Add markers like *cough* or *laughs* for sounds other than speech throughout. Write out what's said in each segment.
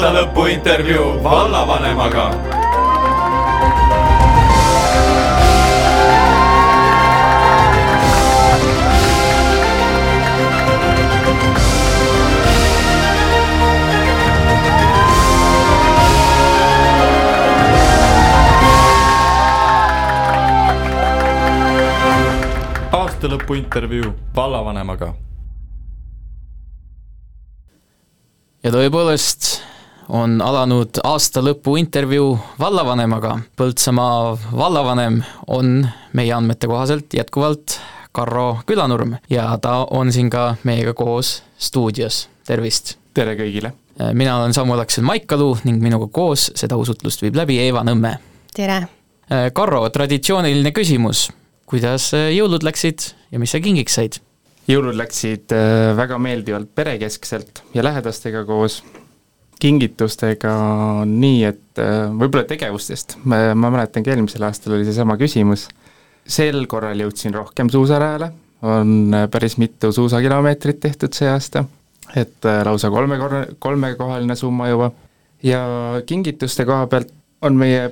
aastalõpu intervjuu vallavanemaga aastalõpu intervjuu vallavanemaga. ja tõepoolest on alanud aastalõpu intervjuu vallavanemaga. Põltsamaa vallavanem on meie andmete kohaselt jätkuvalt Karro Külanurm ja ta on siin ka meiega koos stuudios, tervist! tere kõigile! mina olen Samuel Aksel Maikalu ning minuga koos seda usutlust viib läbi Eeva Nõmme. tere! Karro, traditsiooniline küsimus, kuidas jõulud läksid ja mis sa kingiks said? jõulud läksid äh, väga meeldivalt perekeskselt ja lähedastega koos, kingitustega nii, et äh, võib-olla tegevustest, ma mäletangi, eelmisel aastal oli seesama küsimus, sel korral jõudsin rohkem suusarajale, on äh, päris mitu suusakilomeetrit tehtud see aasta, et lausa kolmekor-, kolmekohaline summa juba, ja kingituste koha pealt on meie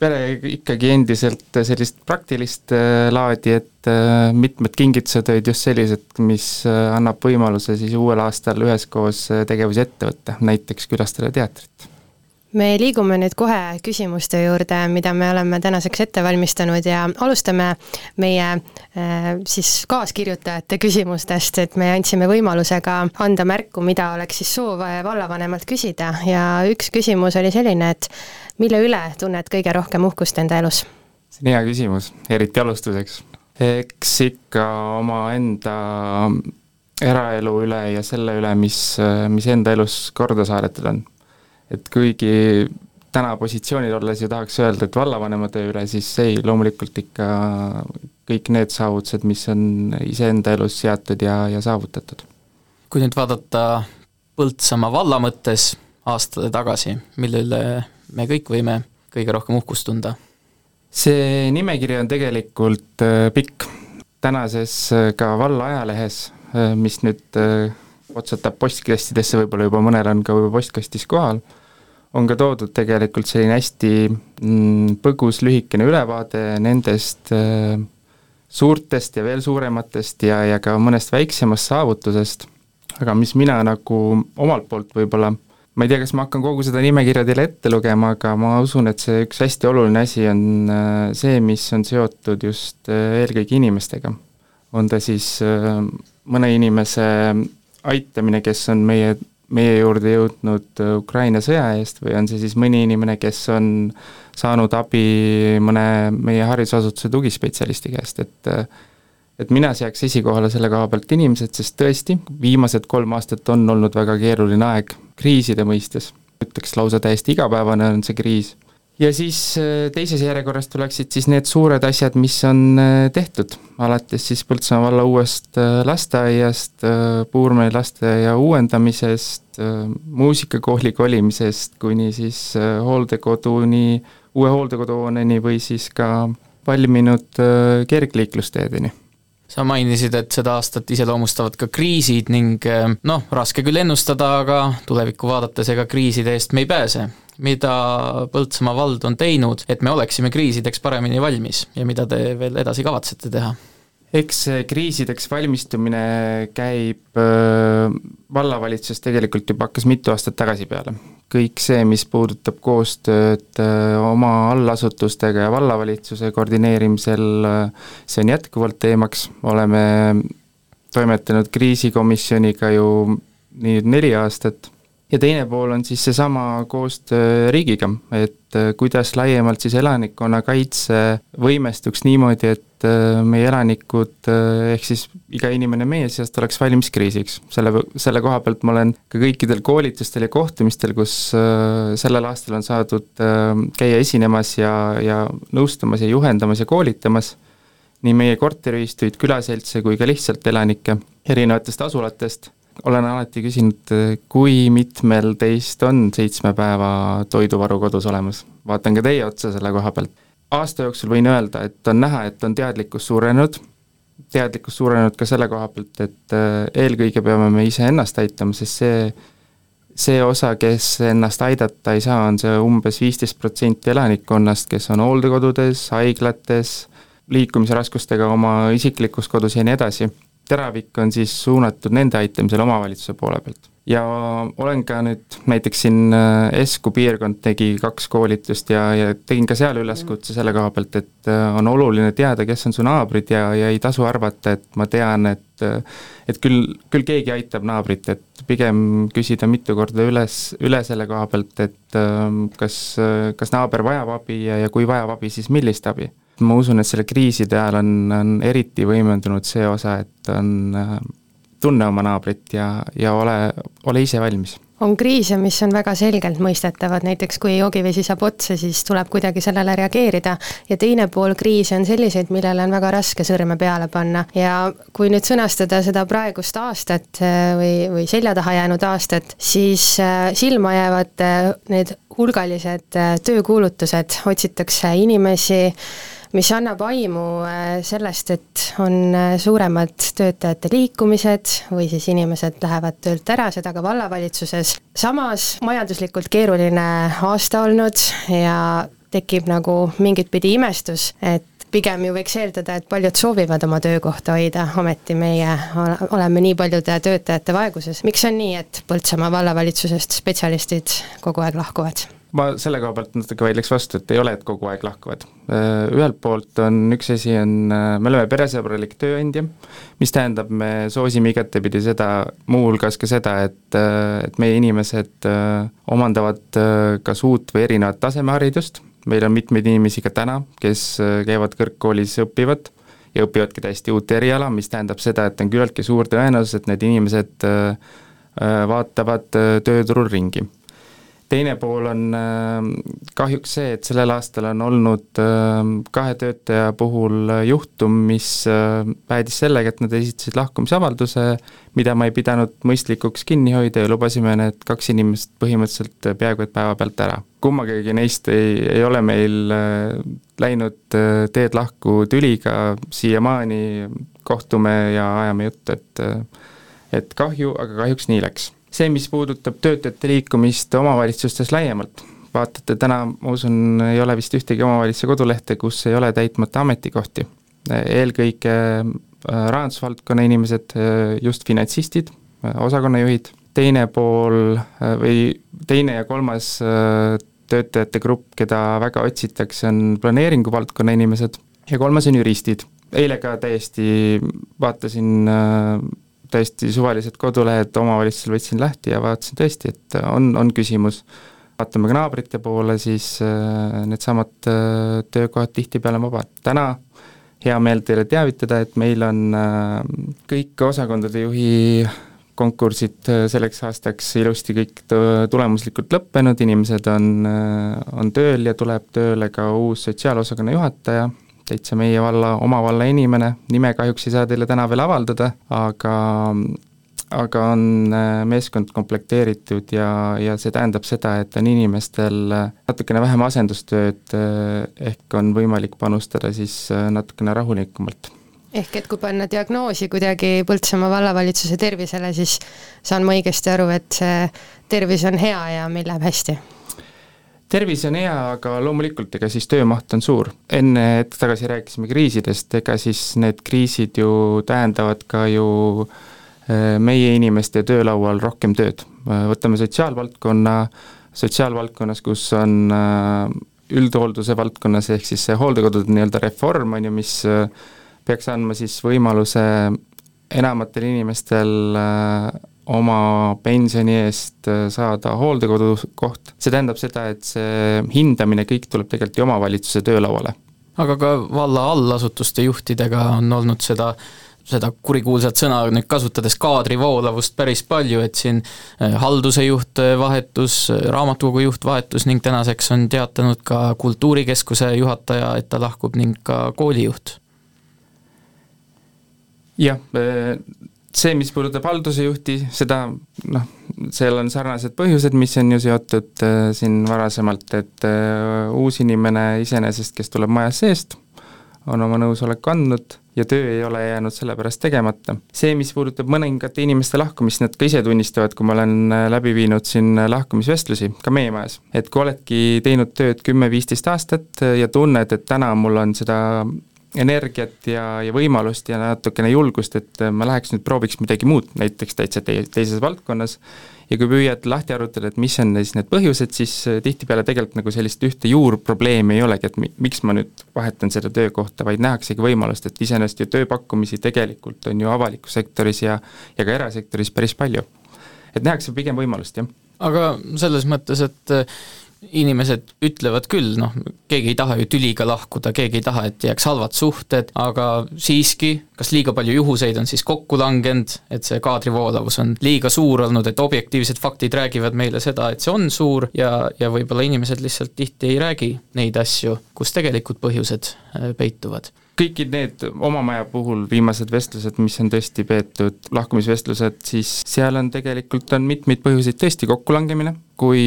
pere ikkagi endiselt sellist praktilist äh, laadi, et äh, mitmed kingitused olid just sellised, mis äh, annab võimaluse siis uuel aastal üheskoos tegevusi ette võtta, näiteks külastada teatrit me liigume nüüd kohe küsimuste juurde, mida me oleme tänaseks ette valmistanud ja alustame meie siis kaaskirjutajate küsimustest, et me andsime võimaluse ka anda märku, mida oleks siis soov vallavanemalt küsida ja üks küsimus oli selline, et mille üle tunned kõige rohkem uhkust enda elus? see on hea küsimus, eriti alustuseks. eks ikka omaenda eraelu üle ja selle üle, mis, mis enda elus korda saadetud on. Et kuigi täna positsioonil olles ju tahaks öelda, et vallavanem töö üle, siis ei, loomulikult ikka kõik need saavutused, mis on iseenda elus seatud ja, ja saavutatud. kui nüüd vaadata Põltsamaa valla mõttes aastate tagasi, mille üle me kõik võime kõige rohkem uhkust tunda? see nimekiri on tegelikult äh, pikk, tänases äh, ka valla ajalehes, äh, mis nüüd otsatab postkastidesse, võib-olla juba mõnel on ka juba postkastis kohal, on ka toodud tegelikult selline hästi mm, põgus lühikene ülevaade nendest suurtest ja veel suurematest ja, ja ka mõnest väiksemast saavutusest, aga mis mina nagu omalt poolt võib-olla ma ei tea, kas ma hakkan kogu seda nimekirja teile ette lugema, aga ma usun, et see üks hästi oluline asi on äh, see, mis on seotud just äh, eelkõige inimestega. on ta siis äh, mõne inimese aitamine, kes on meie, meie juurde jõudnud Ukraina sõja eest või on see siis mõni inimene, kes on saanud abi mõne meie haridusasutuse tugispetsialisti käest, et et mina seaks esikohale selle koha pealt inimesed, sest tõesti, viimased kolm aastat on olnud väga keeruline aeg kriiside mõistes, ütleks lausa täiesti igapäevane on see kriis. Ja siis äh, teises järjekorras tuleksid siis need suured asjad, mis on äh, tehtud, alates siis Põltsamaa valla uuest äh, lasteaiast, Puurmäe lasteaia uuendamisest, muusikakooli kolimisest kuni siis hooldekoduni, uue hooldekoduhooneni või siis ka valminud kergliiklusteedeni sa mainisid, et seda aastat iseloomustavad ka kriisid ning noh, raske küll ennustada, aga tulevikku vaadates ega kriiside eest me ei pääse. Mida Põltsamaa vald on teinud, et me oleksime kriisideks paremini valmis ja mida te veel edasi kavatsete teha? eks kriisideks valmistumine käib vallavalitsuses tegelikult juba hakkas mitu aastat tagasi peale. kõik see, mis puudutab koostööd oma allasutustega ja vallavalitsuse koordineerimisel, see on jätkuvalt teemaks, oleme toimetanud kriisikomisjoniga ju nüüd neli aastat ja teine pool on siis seesama koostöö riigiga, et äh, kuidas laiemalt siis elanikkonnakaitse võimestuks niimoodi, et äh, meie elanikud äh, ehk siis iga inimene meie seast oleks valmis kriisiks. selle, selle koha pealt ma olen ka kõikidel koolitustel ja kohtumistel, kus sellel aastal on saadud käia esinemas ja, ja nõustamas ja juhendamas ja koolitamas nii meie korteriühistuid, külaseltse kui ka lihtsalt elanikke erinevatest asulatest olen alati küsinud, kui mitmel teist on seitsme päeva toiduvaru kodus olemas. vaatan ka teie otsa selle koha pealt. aasta jooksul võin öelda, et on näha, et on teadlikkus suurenenud, teadlikkus suurenenud ka selle koha pealt, et äh, eelkõige peame me iseennast aitama, sest see, see osa, kes ennast aidata ei saa, on see umbes viisteist protsenti elanikkonnast, kes on hooldekodudes, haiglates, liikumisraskustega oma isiklikus kodus ja nii edasi. Teravik on siis suunatud nende aitamisele omavalitsuse poole pealt. Ja olen ka nüüd, näiteks siin äh, Esku piirkond tegi kaks koolitust ja, ja tegin ka seal üleskutse selle koha pealt, et äh, on oluline teada, kes on su naabrid ja, ja ei tasu arvata, et ma tean, et äh, et küll, küll keegi aitab naabrit, et pigem küsida mitu korda üles, üle selle koha pealt, et kas, kas naaber vajab abi ja, ja kui vajab abi, siis millist abi ma usun, et selle kriiside ajal on, on eriti võimendunud see osa, et on tunne oma naabrit ja, ja ole, ole ise valmis. On kriise, mis on väga selgelt mõistetavad, näiteks kui joogivesi saab otsa, siis tuleb kuidagi sellele reageerida. Ja teine pool kriise on selliseid, millele on väga raske sõrme peale panna. Ja kui nüüd sõnastada seda praegust aastat äh, või, või selja taha jäänud aastat, siis äh, silma jäävad äh, need hulgalised töökuulutused, otsitakse inimesi, mis annab aimu äh, sellest, et on äh, suuremad töötajate liikumised või siis inimesed lähevad töölt ära, seda ka vallavalitsuses. samas majanduslikult keeruline aasta olnud ja tekib nagu mingit pidi imestus, et pigem ju võiks eeldada, et paljud soovivad oma töökohta hoida, ometi meie oleme nii paljude töötajate vaeguses. miks on nii, et Põltsamaa vallavalitsusest spetsialistid kogu aeg lahkuvad? Ma selle koha pealt natuke vaidleks vastu, et ei ole, et kogu aeg lahkuvad. Äh, ühelt poolt on üks asi, on, äh, me oleme peresõbralik tööandja, mis tähendab, me soosime igatepidi seda, muuhulgas ka seda, et, äh, et meie inimesed omandavad kas uut või erinevat tasemeharidust, meil on mitmeid inimesi ka täna, kes käivad kõrgkoolis, õpivad ja õpivadki täiesti uut eriala, mis tähendab seda, et on küllaltki suur tõenäosus, et need inimesed vaatavad tööturul ringi teine pool on ähm, kahjuks see, et sellel aastal on olnud ähm, kahe töötaja puhul juhtum, mis äh, päädis sellega, et nad esitasid lahkumisavalduse, mida ma ei pidanud mõistlikuks kinni hoida ja lubasime need kaks inimest põhimõtteliselt peaaegu et päevapealt ära. kummagagi neist ei, ei ole meil äh, läinud äh, teed lahku tüliga, siiamaani kohtume ja ajame juttu, et et kahju, aga kahjuks nii läks see, mis puudutab töötajate liikumist omavalitsustes laiemalt, vaatate täna, ma usun, ei ole vist ühtegi omavalitsuse kodulehte, kus ei ole täitmata ametikohti. eelkõige äh, rahandusvaldkonna inimesed, äh, just finantsistid, äh, osakonnajuhid, teine pool või teine ja kolmas töötajate grupp, keda väga otsitakse, on planeeringu valdkonna inimesed ja kolmas on juristid. eile ka täiesti vaatasin täiesti suvalised kodulehed omavalitsusel võtsin lahti ja vaatasin tõesti, et on, on küsimus. vaatame ka naabrite poole, siis äh, needsamad äh, töökohad tihtipeale on vabad. täna hea meel teile teavitada, et meil on äh, kõik osakondade juhi konkursid selleks aastaks ilusti kõik tulemuslikult lõppenud, inimesed on, on tööl ja tuleb tööle ka uus sotsiaalosakonna juhataja täitsa meie valla, oma valla inimene, nime kahjuks ei saa teile täna veel avaldada, aga aga on äh, meeskond komplekteeritud ja, ja see tähendab seda, et on inimestel äh, natukene vähem asendustööd, äh, ehk on võimalik panustada siis natukene rahulikumalt ehk et kui panna diagnoosi kuidagi Põltsamaa vallavalitsuse tervisele, siis saan ma õigesti aru, et see tervis on hea ja meil läheb hästi? Tervis on hea, aga loomulikult, ega siis töömaht on suur. enne hetk tagasi rääkisime kriisidest, ega siis need kriisid ju tähendavad ka ju äh, meie inimeste töölaual rohkem tööd. Äh, võtame sotsiaalvaldkonna, sotsiaalvaldkonnas, kus on äh, üldhoolduse valdkonnas, ehk siis see hooldekodude nii-öelda reform, on ju, mis peaks andma siis võimaluse enamatel inimestel oma pensioni eest äh, saada hooldekodukoht, see tähendab seda, et see hindamine kõik tuleb tegelikult ju omavalitsuse töölauale. aga ka valla allasutuste juhtidega on olnud seda seda kurikuulsat sõna nüüd kasutades kaadrivoolavust päris palju, et siin äh, halduse juht äh, vahetus, raamatukogu juht vahetus ning tänaseks on teatanud ka kultuurikeskuse juhataja, et ta lahkub ning ka koolijuht. jah, see, mis puudutab halduse juhti, seda noh, seal on sarnased põhjused, mis on ju seotud äh, siin varasemalt, et äh, uus inimene iseenesest, kes tuleb maja seest, on oma nõusoleku andnud ja töö ei ole jäänud sellepärast tegemata. see, mis puudutab mõningate inimeste lahkumist, nad ka ise tunnistavad, kui ma olen äh, läbi viinud siin lahkumisvestlusi, ka meie majas, et kui oledki teinud tööd kümme-viisteist aastat ja tunned, et täna mul on seda energiat ja, ja võimalust ja natukene julgust, et ma läheks nüüd prooviks midagi muud, näiteks täitsa te-, teises valdkonnas, ja kui püüad lahti arutada, et mis on siis need põhjused, siis äh, tihtipeale tegelikult nagu sellist ühte juurprobleemi ei olegi, et mi-, miks ma nüüd vahetan seda töökohta, vaid nähaksegi võimalust, et iseenesest ju tööpakkumisi tegelikult on ju avalikus sektoris ja ja ka erasektoris päris palju. et nähakse pigem võimalust, jah. aga selles mõttes, et inimesed ütlevad küll, noh, keegi ei taha ju tüliga lahkuda, keegi ei taha, et jääks halvad suhted, aga siiski, kas liiga palju juhuseid on siis kokku langenud, et see kaadrivoolavus on liiga suur olnud, et objektiivsed faktid räägivad meile seda, et see on suur ja, ja võib-olla inimesed lihtsalt tihti ei räägi neid asju, kus tegelikult põhjused äh, peituvad kõiki need oma maja puhul viimased vestlused, mis on tõesti peetud, lahkumisvestlused, siis seal on tegelikult, on mitmeid põhjuseid tõesti kokkulangemine, kui,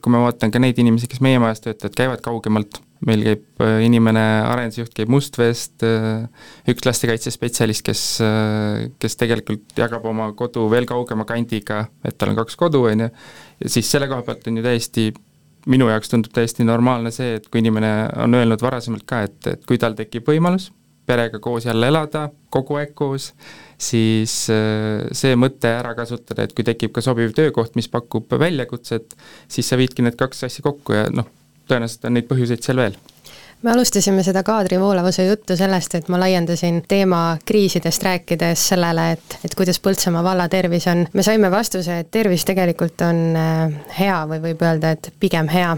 kui ma vaatan ka neid inimesi, kes meie majas töötavad, käivad kaugemalt, meil käib äh, inimene, arendusjuht käib Mustveest, äh, üks lastekaitsespetsialist, kes, äh, kes tegelikult jagab oma kodu veel kaugema kandiga, et tal on kaks kodu, on ju, ja siis selle koha pealt on ju täiesti minu jaoks tundub täiesti normaalne see, et kui inimene on öelnud varasemalt ka, et, et kui tal tekib võimalus perega koos jälle elada, kogu aeg koos, siis äh, see mõte ära kasutada, et kui tekib ka sobiv töökoht, mis pakub väljakutset, siis sa viidki need kaks asja kokku ja noh, tõenäoliselt on neid põhjuseid seal veel me alustasime seda kaadrivoolavuse juttu sellest, et ma laiendasin teema kriisidest rääkides sellele, et, et kuidas Põltsamaa valla tervis on. me saime vastuse, et tervis tegelikult on äh, hea või võib öelda, et pigem hea.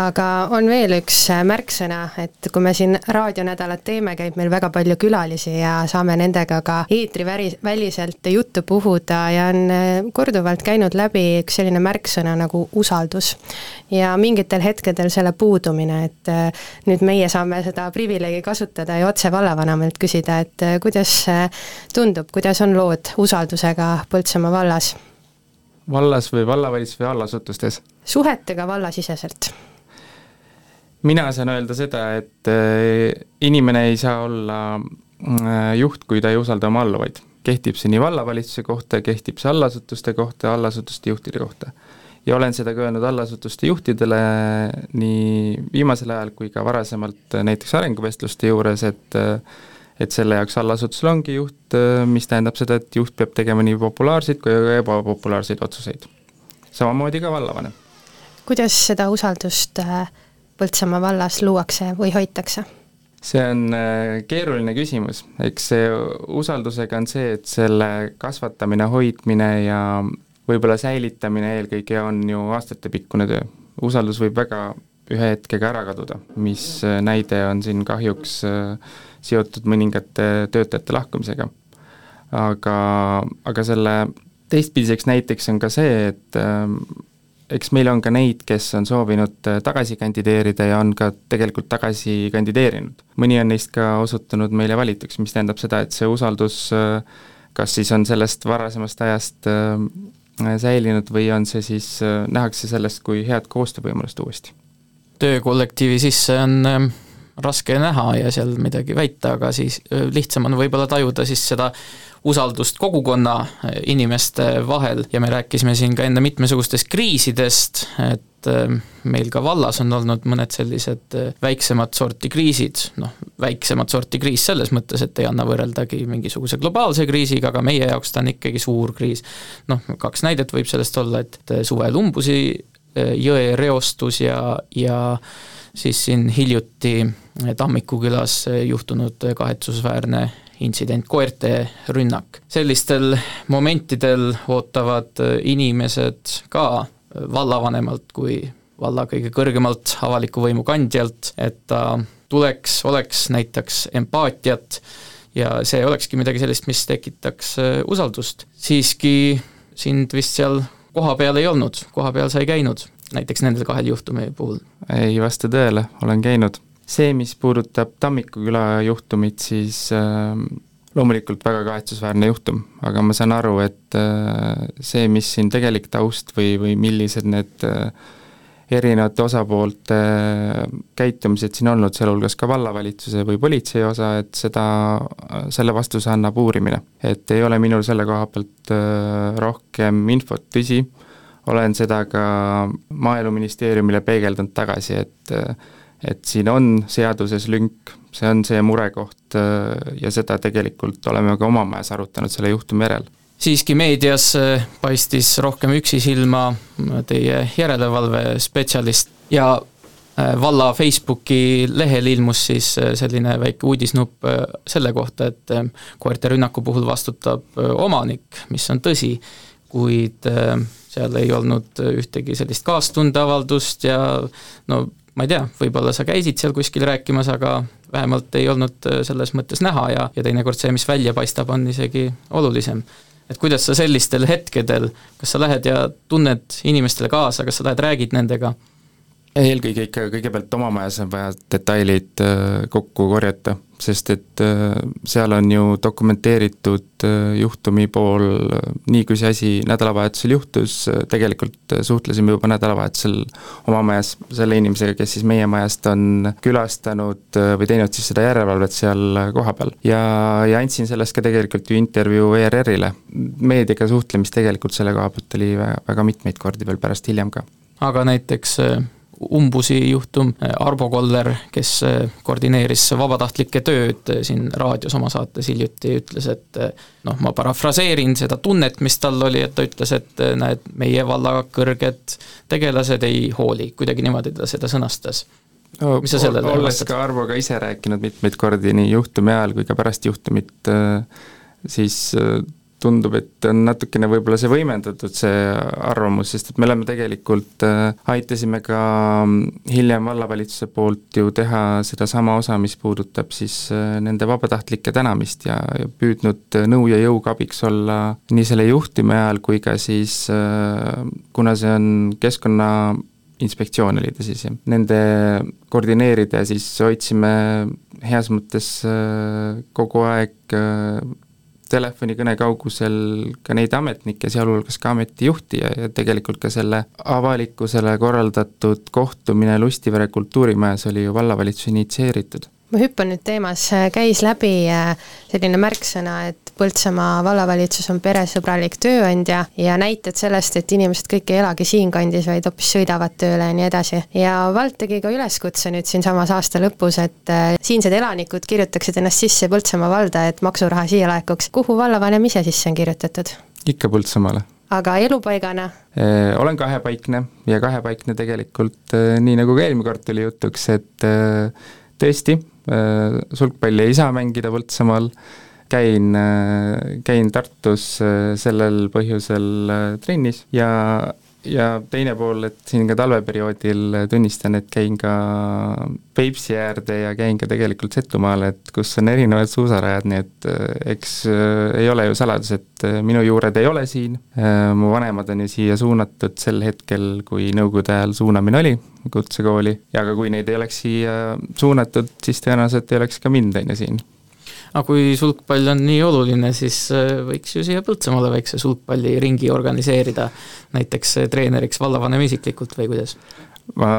aga on veel üks äh, märksõna, et kui me siin raadionädalat teeme, käib meil väga palju külalisi ja saame nendega ka eetriväliselt juttu puhuda ja on äh, korduvalt käinud läbi üks selline märksõna nagu usaldus. ja mingitel hetkedel selle puudumine, et nüüd meie saame seda privileegi kasutada ja otse vallavanemalt küsida, et äh, kuidas äh, tundub, kuidas on lood usaldusega Põltsamaa vallas? vallas või vallavalitsus või allasutustes? suhetega vallasiseselt mina saan öelda seda, et äh, inimene ei saa olla juht, kui ta ei usalda oma alluvaid. kehtib see nii vallavalitsuse kohta, kehtib see allasutuste kohta, allasutuste juhtide kohta ja olen seda ka öelnud allasutuste juhtidele nii viimasel ajal kui ka varasemalt näiteks arenguvestluste juures, et et selle jaoks allasutusel ongi juht, mis tähendab seda, et juht peab tegema nii populaarseid kui ka ebapopulaarseid otsuseid. samamoodi ka vallavanem. kuidas seda usaldust äh, Põltsamaa vallas luuakse või hoitakse? see on äh, keeruline küsimus, eks see usaldusega on see, et selle kasvatamine, hoidmine ja võib-olla säilitamine eelkõige on ju aastatepikkune töö. usaldus võib väga ühe hetkega ära kaduda, mis äh, näide on siin kahjuks äh, seotud mõningate töötajate lahkumisega. aga, aga selle teistpidiseks näiteks on ka see, et äh, eks meil on ka neid, kes on soovinud tagasi kandideerida ja on ka tegelikult tagasi kandideerinud. mõni on neist ka osutunud meile valituks, mis tähendab seda, et see usaldus kas siis on sellest varasemast ajast säilinud või on see siis, äh, nähakse sellest kui head koostöövõimalust uuesti? töökollektiivi sisse on ähm, raske näha ja seal midagi väita, aga siis lihtsam on võib-olla tajuda siis seda usaldust kogukonna inimeste vahel ja me rääkisime siin ka enne mitmesugustest kriisidest, et meil ka vallas on olnud mõned sellised väiksemat sorti kriisid, noh, väiksemat sorti kriis selles mõttes, et ei anna võrreldagi mingisuguse globaalse kriisiga, aga meie jaoks ta on ikkagi suur kriis. noh, kaks näidet võib sellest olla, et suvel umbusi jõe reostus ja, ja siis siin hiljuti Tammiku külas juhtunud kahetsusväärne intsident, koerte rünnak. sellistel momentidel ootavad inimesed ka vallavanemalt kui valla kõige kõrgemalt avaliku võimu kandjalt, et ta tuleks, oleks, näitaks empaatiat ja see olekski midagi sellist, mis tekitaks äh, usaldust. siiski sind vist seal kohapeal ei olnud, kohapeal sa ei käinud, näiteks nendel kahel juhtumi puhul? ei vasta tõele, olen käinud. see, mis puudutab Tammiku küla juhtumit, siis äh, loomulikult väga kahetsusväärne juhtum, aga ma saan aru, et äh, see, mis siin tegelik taust või, või millised need äh, erinevate osapoolte käitumised siin olnud, sealhulgas ka vallavalitsuse või politsei osa, et seda, selle vastuse annab uurimine. et ei ole minul selle koha pealt rohkem infot, tõsi, olen seda ka Maaeluministeeriumile peegeldanud tagasi, et et siin on seaduses lünk, see on see murekoht ja seda tegelikult oleme ka oma majas arutanud selle juhtumi järel. Siiski meedias äh, paistis rohkem üksi silma teie järelevalvespetsialist ja äh, valla Facebooki lehel ilmus siis äh, selline väike uudisnupp selle kohta, et koerte rünnaku puhul vastutab omanik, mis on tõsi, kuid seal ei olnud ühtegi sellist kaastundeavaldust ja no ma ei tea, võib-olla sa käisid seal kuskil rääkimas, aga vähemalt ei olnud selles mõttes näha ja, ja teinekord see, mis välja paistab, on isegi olulisem. et kuidas sa sellistel hetkedel, kas sa lähed ja tunned inimestele kaasa, kas sa lähed räägid nendega eelkõige ikka kõigepealt oma majas on vaja detailid äh, kokku korjata, sest et äh, seal on ju dokumenteeritud äh, juhtumi pool, nii kui see asi nädalavahetusel juhtus, tegelikult suhtlesime juba nädalavahetusel oma majas selle inimesega, kes siis meie majast on külastanud või teinud siis seda järelevalvet seal kohapeal. ja, ja andsin sellest ka tegelikult ju intervjuu ERR-ile. meediaga suhtlemist tegelikult selle koha pealt oli väga, väga mitmeid kordi veel pärast hiljem ka. aga näiteks umbusi juhtum, Arvo Koller, kes äh, koordineeris vabatahtlike tööd äh, siin raadios oma saates hiljuti, ütles, et noh, ma parafraseerin seda tunnet, mis tal oli, et ta ütles, et näed, meie valla kõrged tegelased ei hooli, kuidagi niimoodi ta seda sõnastas. No, mis sa sellele olles ka Arvoga ise rääkinud mitmeid kordi nii juhtumi ajal kui ka pärast juhtumit, siis tundub, et on natukene võib-olla see võimendatud, see arvamus, sest et me oleme tegelikult äh,, aitasime ka mm, hiljem vallavalitsuse poolt ju teha sedasama osa, mis puudutab siis äh, nende vabatahtlike tänamist ja, ja püüdnud nõu ja jõuga abiks olla nii selle juhtumi ajal kui ka siis äh, kuna see on keskkonna inspektsioon oli ta siis, jah. Nende koordineerida ja siis hoidsime heas mõttes kogu aeg telefonikõne kaugusel ka neid ametnikke, sealhulgas ka ametijuhti ja, ja tegelikult ka selle avalikkusele korraldatud kohtumine Lustivere kultuurimajas oli ju vallavalitsuse initsieeritud. Ma hüppan nüüd teemas, käis läbi äh, selline märksõna, et Põltsamaa vallavalitsus on peresõbralik tööandja ja näited sellest, et inimesed kõik ei elagi siinkandis, vaid hoopis sõidavad tööle ja nii edasi. ja Vald tegi ka üleskutse nüüd siinsamas aasta lõpus, et äh, siinsed elanikud kirjutaksid ennast sisse Põltsamaa valda, et maksuraha siia laekuks. kuhu vallavanem ise sisse on kirjutatud? ikka Põltsamaale aga elupaigana? Äh, olen kahepaikne ja kahepaikne tegelikult nii, nagu ka eelmine kord tuli jutuks, et tõesti, Äh, sulgpalli ei saa mängida Põltsamaal, käin, äh, käin Tartus äh, sellel põhjusel trennis ja ja teine pool, et siin ka talveperioodil tunnistan, et käin ka Peipsi äärde ja käin ka tegelikult Setumaal, et kus on erinevad suusarajad, nii et äh, eks äh, ei ole ju saladus, et äh, minu juured ei ole siin, mu vanemad on ju siia suunatud sel hetkel, kui nõukogude ajal suunamine oli kutsekooli, ja ka kui neid ei oleks siia suunatud, siis tõenäoliselt ei oleks ka mind, on ju, siin aga kui sulgpall on nii oluline, siis äh, võiks ju siia Põltsamaale väikse sulgpalliringi organiseerida, näiteks äh, treeneriks vallavanem isiklikult või kuidas? ma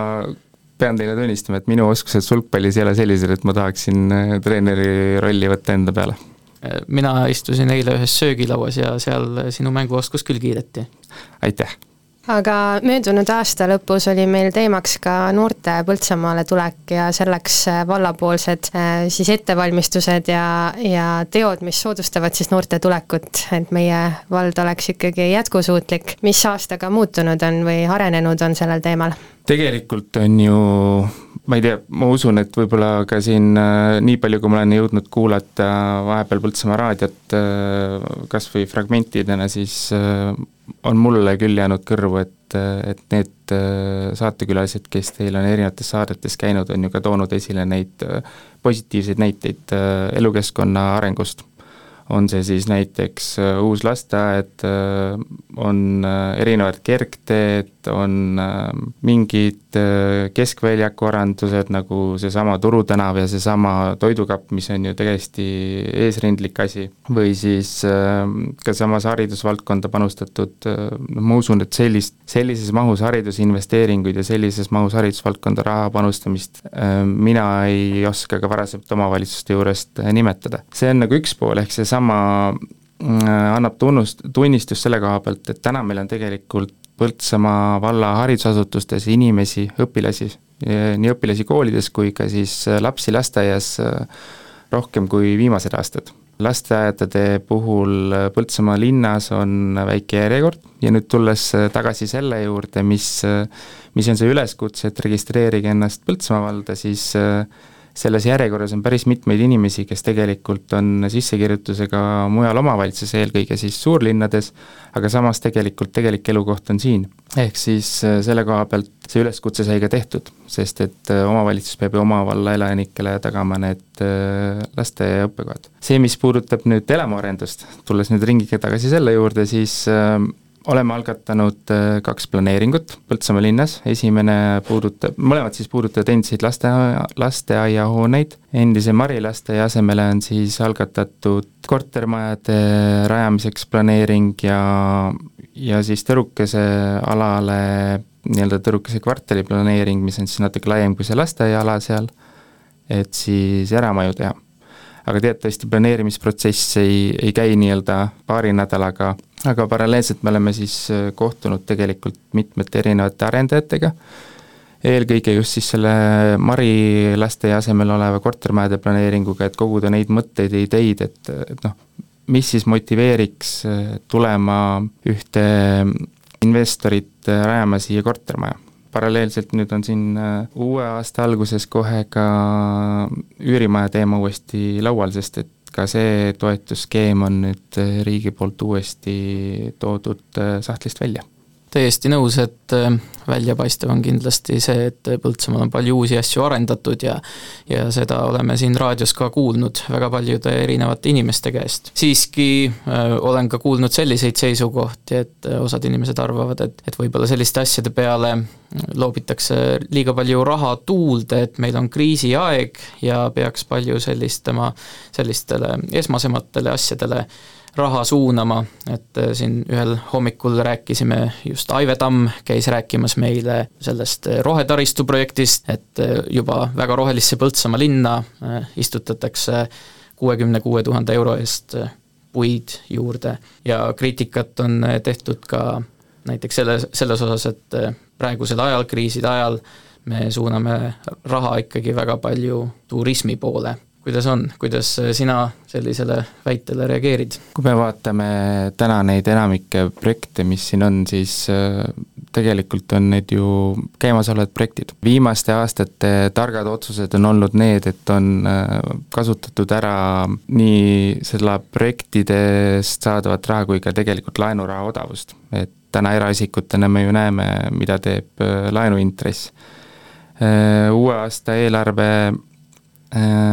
pean teile tunnistama, et minu oskused sulgpallis ei ole sellised, et ma tahaksin äh, treeneri rolli võtta enda peale. mina istusin eile ühes söögilauas ja seal sinu mänguoskus küll kiideti. aitäh aga möödunud aasta lõpus oli meil teemaks ka noorte Põltsamaale tulek ja selleks äh, vallapoolsed äh, siis ettevalmistused ja, ja teod, mis soodustavad siis noorte tulekut, et meie vald oleks ikkagi jätkusuutlik. mis aastaga muutunud on või arenenud on sellel teemal? Tegelikult on ju ma ei tea, ma usun, et võib-olla ka siin äh, nii palju, kui ma olen jõudnud kuulata vahepeal Põltsamaa raadiot äh, kas või fragmentidena, siis äh, on mulle küll jäänud kõrvu, et, et need saatekülalised, kes teil on erinevates saadetes käinud, on ju ka toonud esile neid positiivseid näiteid elukeskkonna arengust. On see siis näiteks uus lasteaed, on erinevad kergteed, on äh, mingid äh, keskväljaku arendused, nagu seesama Turu tänav ja seesama toidukapp, mis on ju täiesti eesrindlik asi, või siis äh, ka samas haridusvaldkonda panustatud, noh ma usun, et sellist, sellises mahus haridusinvesteeringuid ja sellises mahus haridusvaldkonda raha panustamist mina ei oska ka varasemalt omavalitsuste juurest nimetada. see on nagu üks pool, ehk seesama annab tunnust, tunnistust selle koha pealt, et täna meil on tegelikult Põltsamaa valla haridusasutustes inimesi, õpilasi, nii õpilasi koolides kui ka siis lapsi lasteaias rohkem kui viimased aastad. lasteaedade puhul Põltsamaa linnas on väike järjekord ja nüüd tulles tagasi selle juurde, mis, mis on see üleskutse, et registreerige ennast Põltsamaa valda, siis selles järjekorras on päris mitmeid inimesi, kes tegelikult on sissekirjutusega mujal omavalitsuses, eelkõige siis suurlinnades, aga samas tegelikult tegelik elukoht on siin. ehk siis äh, selle koha pealt see üleskutse sai ka tehtud, sest et äh, omavalitsus peab ju oma valla elanikele tagama need äh, lasteaia õppekohad. see, mis puudutab nüüd elamuarendust, tulles nüüd ringiga tagasi selle juurde, siis oleme algatanud äh, kaks planeeringut Põltsamaa linnas, esimene puudutab, mõlemad siis puudutavad endiseid lasteaia, lasteaiahooneid, endise Mari lasteaia asemele on siis algatatud kortermajade rajamiseks planeering ja, ja siis Tõrukese alale nii-öelda Tõrukese kvartali planeering, mis on siis natuke laiem kui see lasteaiaala seal, et siis eramaju teha. Aga teatavasti planeerimisprotsess ei, ei käi nii-öelda paari nädalaga, aga paralleelselt me oleme siis äh, kohtunud tegelikult mitmete erinevate arendajatega, eelkõige just siis selle Mari lasteaia asemel oleva kortermajade planeeringuga, et koguda neid mõtteid ja ideid, et, et noh, mis siis motiveeriks äh, tulema ühte investorit äh, rajama siia kortermaja. Paralleelselt nüüd on siin uue aasta alguses kohe ka üürimaja teema uuesti laual, sest et ka see toetusskeem on nüüd äh, riigi poolt uuesti toodud äh, sahtlist välja täiesti nõus, et äh, väljapaistev on kindlasti see, et Põltsamaal on palju uusi asju arendatud ja ja seda oleme siin raadios ka kuulnud väga paljude erinevate inimeste käest. siiski äh, olen ka kuulnud selliseid seisukohti, et äh, osad inimesed arvavad, et, et võib-olla selliste asjade peale loobitakse liiga palju raha tuulde, et meil on kriisiaeg ja peaks palju sellistama, sellistele esmasematele asjadele raha suunama, et äh, siin ühel hommikul rääkisime, just Aive Tamm käis rääkimas meile sellest äh, rohetaristu projektist, et äh, juba väga rohelisse Põltsamaa linna istutatakse kuuekümne kuue tuhande euro eest puid juurde. Ja kriitikat on tehtud ka näiteks selle, selles osas, et praegusel ajal, kriiside ajal, me suuname raha ikkagi väga palju turismi poole kuidas on, kuidas sina sellisele väitele reageerid? kui me vaatame täna neid enamikke projekte, mis siin on, siis äh, tegelikult on need ju käimasolevad projektid. viimaste aastate targad otsused on olnud need, et on äh, kasutatud ära nii seda projektidest saadavat raha kui ka tegelikult laenuraha odavust. et täna eraisikutena me ju näeme, mida teeb äh, laenuintress. Uue aasta eelarve Äh,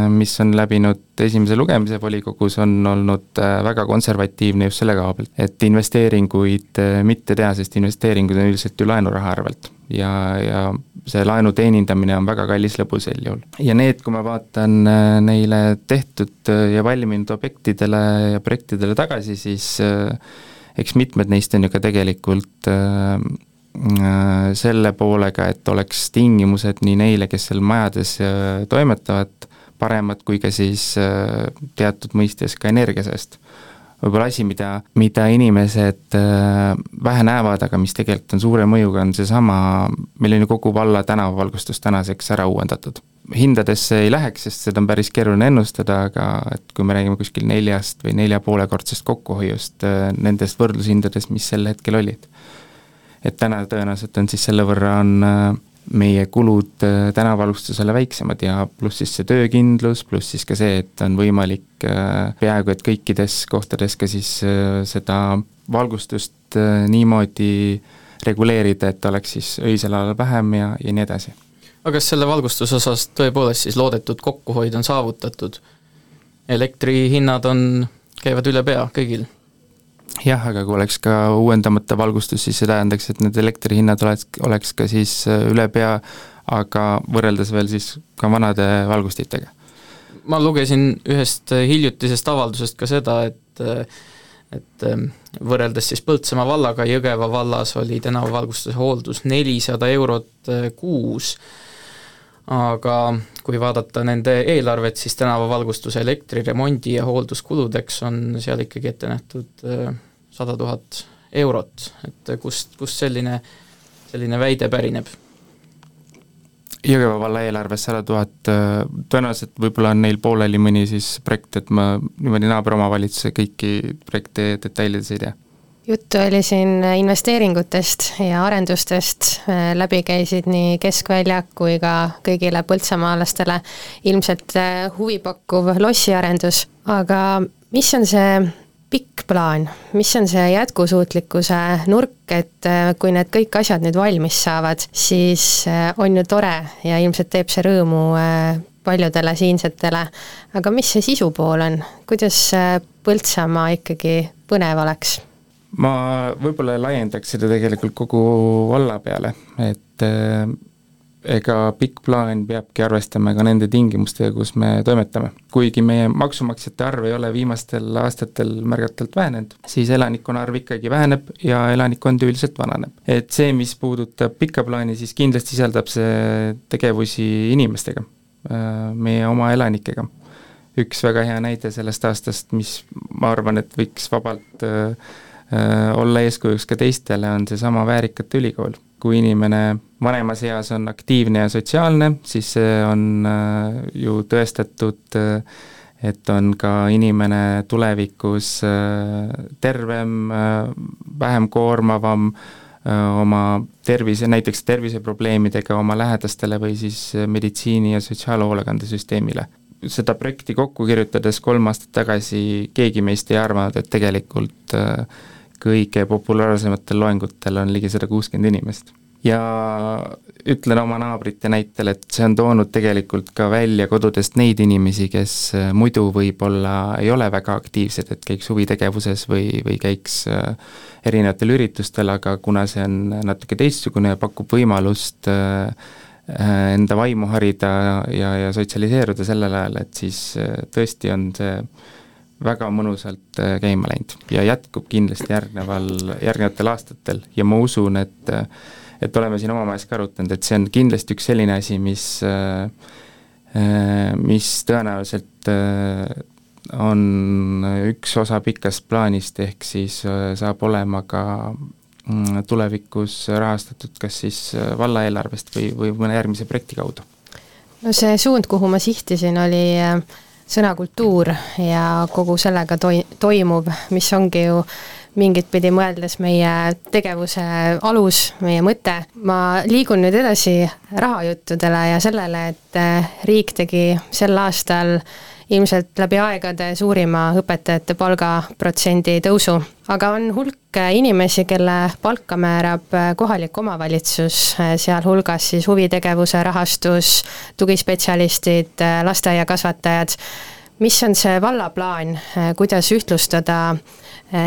mis on läbinud esimese lugemise volikogus, on olnud äh, väga konservatiivne just selle koha pealt, et investeeringuid äh, mitte teha, sest investeeringud on üldiselt ju laenuraha arvelt. ja, ja see laenu teenindamine on väga kallis lõbu sel juhul. ja need, kui ma vaatan neile tehtud ja valminud objektidele ja projektidele tagasi, siis eks mitmed neist on ju ka tegelikult selle poolega, et oleks tingimused nii neile, kes seal majades toimetavad, paremad kui ka siis äh, teatud mõistes ka energiasääst. võib-olla asi, mida, mida inimesed äh, vähe näevad, aga mis tegelikult on suure mõjuga, on seesama, meil on ju kogu valla tänavavalgustus tänaseks ära uuendatud. hindadesse ei läheks, sest seda on päris keeruline ennustada, aga et kui me räägime kuskil neljast või nelja poolekordsest kokkuhoiust äh, nendest võrdlushindadest, mis sel hetkel olid. et täna tõenäoliselt on siis selle võrra on meie kulud äh, tänavalustusele väiksemad ja pluss siis see töökindlus, pluss siis ka see, et on võimalik äh, peaaegu et kõikides kohtades ka siis äh, seda valgustust niimoodi reguleerida, et oleks siis öisel ajal vähem ja, ja nii edasi. aga kas selle valgustuse osas tõepoolest siis loodetud kokkuhoid on saavutatud? elektrihinnad on, käivad üle pea kõigil jah, aga kui oleks ka uuendamata valgustus, siis see tähendaks, et need elektrihinnad oleks, oleks ka siis äh, üle pea, aga võrreldes veel siis ka vanade valgustitega. ma lugesin ühest hiljutisest avaldusest ka seda, et et ähm, võrreldes siis Põltsamaa vallaga Jõgeva vallas oli tänavavalgustuse hooldus nelisada eurot äh, kuus, aga kui vaadata nende eelarvet, siis tänavavalgustuse elektriremondi ja hoolduskuludeks on seal ikkagi ette nähtud äh, sada tuhat eurot, et kust, kust selline, selline väide pärineb? Jõgeva valla eelarves sada tuhat, tõenäoliselt võib-olla on neil pooleli mõni siis projekt, et ma niimoodi naaberomavalitsuse kõiki projekte detailides ei tea. juttu oli siin investeeringutest ja arendustest, läbi käisid nii Keskväljak kui ka kõigile põltsamaalastele ilmselt huvipakkuv lossiarendus, aga mis on see pikk plaan, mis on see jätkusuutlikkuse nurk, et äh, kui need kõik asjad nüüd valmis saavad, siis äh, on ju tore ja ilmselt teeb see rõõmu äh, paljudele siinsetele, aga mis see sisu pool on, kuidas Põltsamaa ikkagi põnev oleks? ma võib-olla laiendaks seda tegelikult kogu valla peale, et ega pikk plaan peabki arvestama ka nende tingimustega, kus me toimetame. kuigi meie maksumaksjate arv ei ole viimastel aastatel märgatavalt vähenenud, siis elanikkonna arv ikkagi väheneb ja elanikkond üldiselt vananeb. et see, mis puudutab pikka plaani, siis kindlasti sisaldab see tegevusi inimestega, meie oma elanikega. üks väga hea näide sellest aastast, mis ma arvan, et võiks vabalt äh, olla eeskujuks ka teistele, on seesama Väärikate Ülikool kui inimene vanemas eas on aktiivne ja sotsiaalne, siis see on äh, ju tõestatud, äh, et on ka inimene tulevikus äh, tervem, vähem koormavam oma tervise, näiteks terviseprobleemidega oma lähedastele või siis meditsiini- ja sotsiaalhoolekandesüsteemile. seda projekti kokku kirjutades kolm aastat tagasi keegi meist ei arvanud, et tegelikult kõige populaarsematel loengutel on ligi sada kuuskümmend inimest. ja ütlen oma naabrite näitel, et see on toonud tegelikult ka välja kodudest neid inimesi, kes äh, muidu võib-olla ei ole väga aktiivsed, et käiks huvitegevuses või, või käiks äh, erinevatel üritustel, aga kuna see on natuke teistsugune ja pakub võimalust äh, enda vaimu harida ja, ja sotsialiseeruda sellel ajal, et siis tõesti on see väga mõnusalt äh, käima läinud ja jätkub kindlasti järgneval, järgnevatel aastatel ja ma usun, et et oleme siin omavahel ka arutanud, et see on kindlasti üks selline asi, mis äh, äh, mis tõenäoliselt on üks osa pikast plaanist, ehk siis saab olema ka mm, tulevikus rahastatud kas siis valla eelarvest või, või mõne järgmise projekti kaudu. no see suund, kuhu ma sihtisin, oli äh, sõnakultuur ja kogu sellega toi-, toimuv, mis ongi ju mingit pidi mõeldes meie tegevuse alus, meie mõte. ma liigun nüüd edasi rahajuttudele ja sellele, et eh, riik tegi sel aastal ilmselt läbi aegade suurima õpetajate palgaprotsendi tõusu. aga on hulk inimesi, kelle palka määrab kohalik omavalitsus, sealhulgas siis huvitegevuse rahastus, tugispetsialistid, lasteaiakasvatajad. mis on see valla plaan, kuidas ühtlustada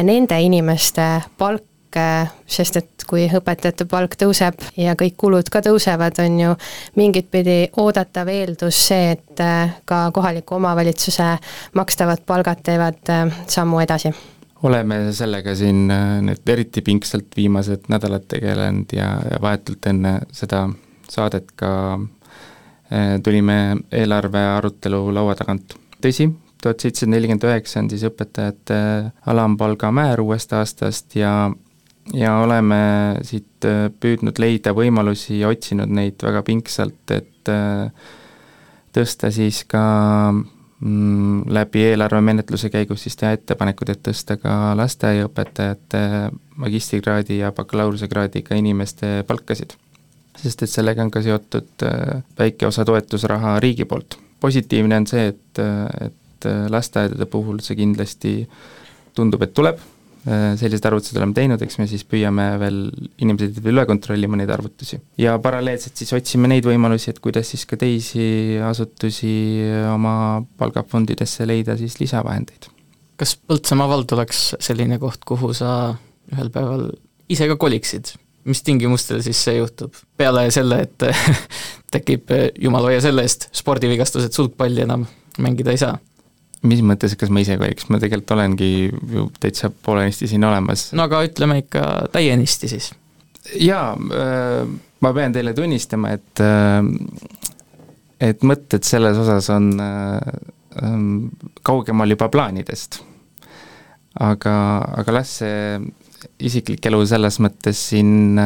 nende inimeste palk sest et kui õpetajate palk tõuseb ja kõik kulud ka tõusevad, on ju mingit pidi oodatav eeldus see, et äh, ka kohaliku omavalitsuse makstavad palgad teevad äh, sammu edasi oleme sellega siin äh, nüüd eriti pingsalt viimased nädalad tegelenud ja, ja vahetult enne seda saadet ka tulime eelarve arutelu laua tagant. tõsi, tuhat seitsesada nelikümmend üheksa on siis õpetajate alampalga määr uuest aastast ja ja oleme siit äh, püüdnud leida võimalusi ja otsinud neid väga pingsalt, et äh, tõsta siis ka mm, läbi eelarvemenetluse käigus siis teha ettepanekud, et tõsta ka lasteaiaõpetajate magistrikraadi ja bakalaureusekraadiga inimeste palkasid. sest et sellega on ka seotud äh, väike osa toetusraha riigi poolt. positiivne on see, et, et lasteaedade puhul see kindlasti tundub, et tuleb Äh, sellised arvutused oleme teinud, eks me siis püüame veel, inimesed üle kontrollima neid arvutusi. ja paralleelselt siis otsime neid võimalusi, et kuidas siis ka teisi asutusi oma palgafondidesse leida siis lisavahendeid. kas Põltsamaa vald oleks selline koht, kuhu sa ühel päeval ise ka koliksid? mis tingimustel siis see juhtub? peale selle, et *laughs* tekib jumal hoia selle eest spordivigastused, sulgpalli enam mängida ei saa mis mõttes, kas ma ise koliks, ma tegelikult olengi ju täitsa poolenisti siin olemas. no aga ütleme ikka täienisti siis. jaa, äh, ma pean teile tunnistama, et äh, et mõtted selles osas on äh, kaugemal juba plaanidest. aga, aga las see isiklik elu selles mõttes siin